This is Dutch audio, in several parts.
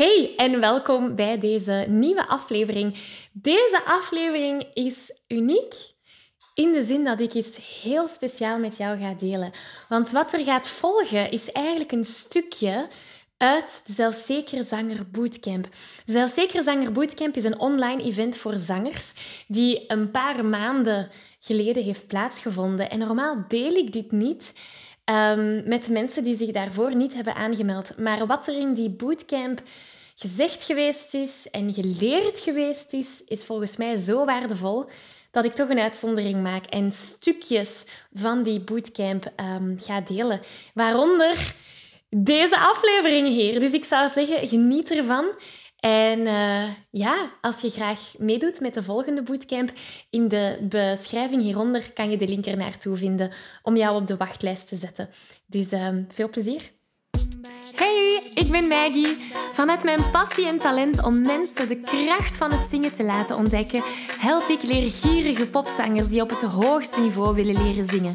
Hey en welkom bij deze nieuwe aflevering. Deze aflevering is uniek in de zin dat ik iets heel speciaal met jou ga delen. Want wat er gaat volgen is eigenlijk een stukje uit de Zelfzeker Zanger Bootcamp. De Zelfzeker Zanger Bootcamp is een online event voor zangers die een paar maanden geleden heeft plaatsgevonden. En normaal deel ik dit niet um, met mensen die zich daarvoor niet hebben aangemeld. Maar wat er in die bootcamp gezegd geweest is en geleerd geweest is, is volgens mij zo waardevol dat ik toch een uitzondering maak en stukjes van die bootcamp um, ga delen. Waaronder deze aflevering hier. Dus ik zou zeggen, geniet ervan. En uh, ja, als je graag meedoet met de volgende bootcamp, in de beschrijving hieronder kan je de link er naartoe vinden om jou op de wachtlijst te zetten. Dus uh, veel plezier. Hey, ik ben Maggie. Vanuit mijn passie en talent om mensen de kracht van het zingen te laten ontdekken, help ik leergierige popzangers die op het hoogste niveau willen leren zingen.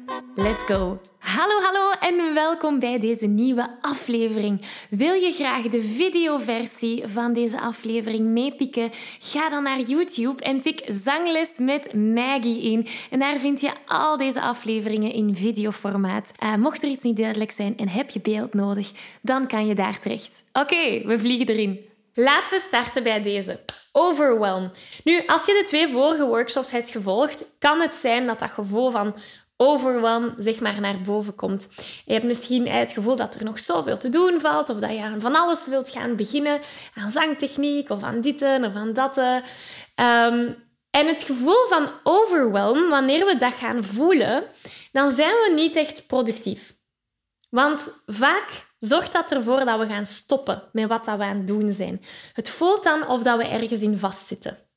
Let's go! Hallo, hallo en welkom bij deze nieuwe aflevering. Wil je graag de videoversie van deze aflevering meepikken? Ga dan naar YouTube en tik Zangles met Maggie in. En daar vind je al deze afleveringen in videoformaat. Uh, mocht er iets niet duidelijk zijn en heb je beeld nodig, dan kan je daar terecht. Oké, we vliegen erin. Laten we starten bij deze. Overwhelm. Nu, als je de twee vorige workshops hebt gevolgd, kan het zijn dat dat gevoel van overwhelm zeg maar naar boven komt. Je hebt misschien het gevoel dat er nog zoveel te doen valt of dat je aan van alles wilt gaan beginnen, aan zangtechniek of aan dit of aan dat. Um, en het gevoel van overwhelm, wanneer we dat gaan voelen, dan zijn we niet echt productief. Want vaak zorgt dat ervoor dat we gaan stoppen met wat dat we aan het doen zijn. Het voelt dan of dat we ergens in vastzitten.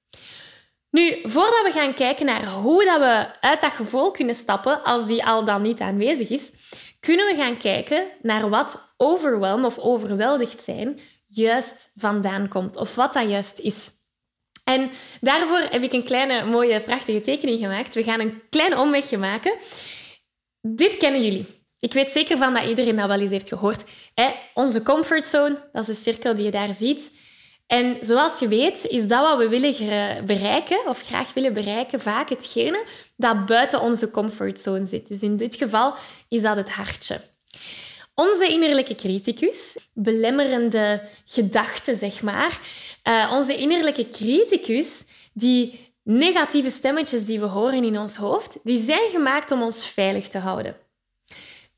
Nu, voordat we gaan kijken naar hoe dat we uit dat gevoel kunnen stappen, als die al dan niet aanwezig is, kunnen we gaan kijken naar wat overwhelm of overweldigd zijn juist vandaan komt, of wat dat juist is. En daarvoor heb ik een kleine, mooie, prachtige tekening gemaakt. We gaan een kleine omwegje maken. Dit kennen jullie. Ik weet zeker van dat iedereen dat wel eens heeft gehoord. Onze comfortzone, dat is de cirkel die je daar ziet. En zoals je weet, is dat wat we willen bereiken, of graag willen bereiken, vaak hetgene dat buiten onze comfortzone zit. Dus in dit geval is dat het hartje. Onze innerlijke criticus, belemmerende gedachten, zeg maar. Uh, onze innerlijke criticus, die negatieve stemmetjes die we horen in ons hoofd, die zijn gemaakt om ons veilig te houden.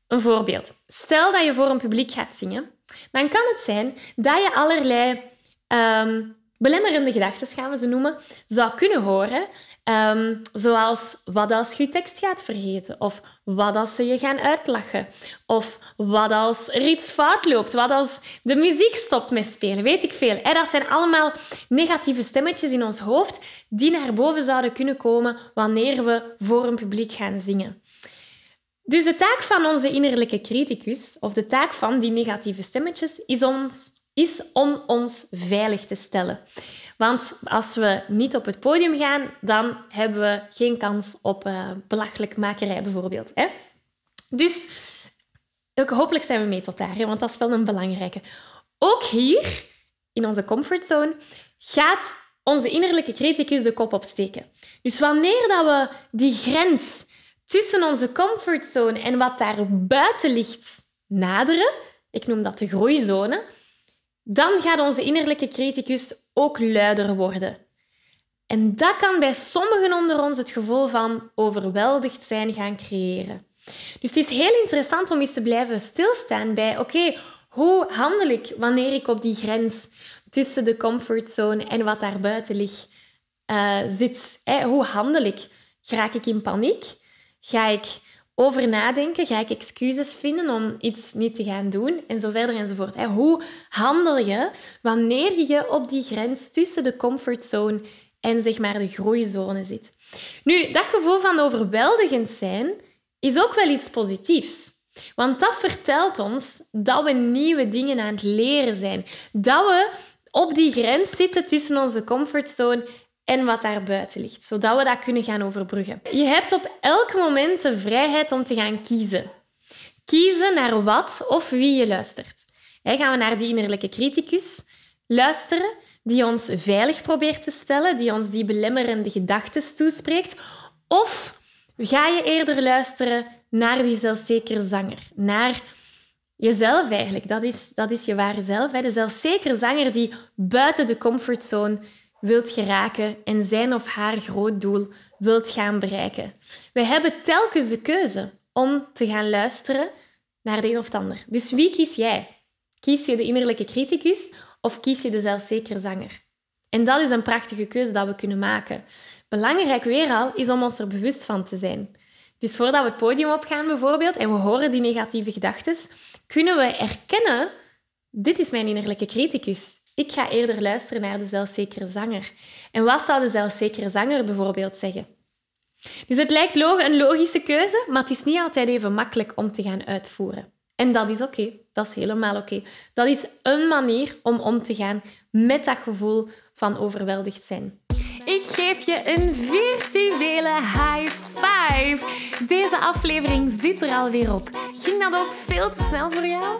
Een voorbeeld. Stel dat je voor een publiek gaat zingen, dan kan het zijn dat je allerlei um, belemmerende gedachten, gaan we ze noemen, zou kunnen horen. Um, zoals wat als je je tekst gaat vergeten? Of wat als ze je gaan uitlachen? Of wat als er iets fout loopt? Wat als de muziek stopt met spelen? Weet ik veel. Dat zijn allemaal negatieve stemmetjes in ons hoofd die naar boven zouden kunnen komen wanneer we voor een publiek gaan zingen. Dus de taak van onze innerlijke criticus, of de taak van die negatieve stemmetjes, is ons is om ons veilig te stellen. Want als we niet op het podium gaan, dan hebben we geen kans op uh, belachelijkmakerij bijvoorbeeld. Hè? Dus hopelijk zijn we mee tot daar, want dat is wel een belangrijke. Ook hier, in onze comfortzone, gaat onze innerlijke criticus de kop opsteken. Dus wanneer dat we die grens tussen onze comfortzone en wat daar buiten ligt naderen, ik noem dat de groeizone, dan gaat onze innerlijke criticus ook luider worden. En dat kan bij sommigen onder ons het gevoel van overweldigd zijn gaan creëren. Dus het is heel interessant om eens te blijven stilstaan bij, oké, hoe handel ik wanneer ik op die grens tussen de comfortzone en wat daarbuiten ligt uh, zit? Hoe handel ik? Raak ik in paniek? Ga ik over nadenken? Ga ik excuses vinden om iets niet te gaan doen? En zo verder enzovoort. Hoe handel je wanneer je op die grens tussen de comfortzone en zeg maar de groeizone zit? Nu, dat gevoel van overweldigend zijn is ook wel iets positiefs. Want dat vertelt ons dat we nieuwe dingen aan het leren zijn. Dat we op die grens zitten tussen onze comfortzone en wat daar buiten ligt, zodat we dat kunnen gaan overbruggen. Je hebt op elk moment de vrijheid om te gaan kiezen. Kiezen naar wat of wie je luistert. gaan we naar die innerlijke criticus luisteren, die ons veilig probeert te stellen, die ons die belemmerende gedachten toespreekt, of ga je eerder luisteren naar die zelfzekere zanger, naar jezelf eigenlijk. Dat is, dat is je ware zelf. De zelfzekere zanger die buiten de comfortzone wilt geraken en zijn of haar groot doel wilt gaan bereiken. We hebben telkens de keuze om te gaan luisteren naar de een of het ander. Dus wie kies jij? Kies je de innerlijke criticus of kies je de zelfzekere zanger? En dat is een prachtige keuze dat we kunnen maken. Belangrijk weer al is om ons er bewust van te zijn. Dus voordat we het podium opgaan bijvoorbeeld en we horen die negatieve gedachten, kunnen we erkennen, dit is mijn innerlijke criticus. Ik ga eerder luisteren naar de zelfzekere zanger. En wat zou de zelfzekere zanger bijvoorbeeld zeggen? Dus het lijkt een logische keuze, maar het is niet altijd even makkelijk om te gaan uitvoeren. En dat is oké. Dat is helemaal oké. Dat is een manier om om te gaan met dat gevoel van overweldigd zijn. Ik geef je een virtuele high five. Deze aflevering zit er alweer op. Ging dat ook veel te snel voor jou?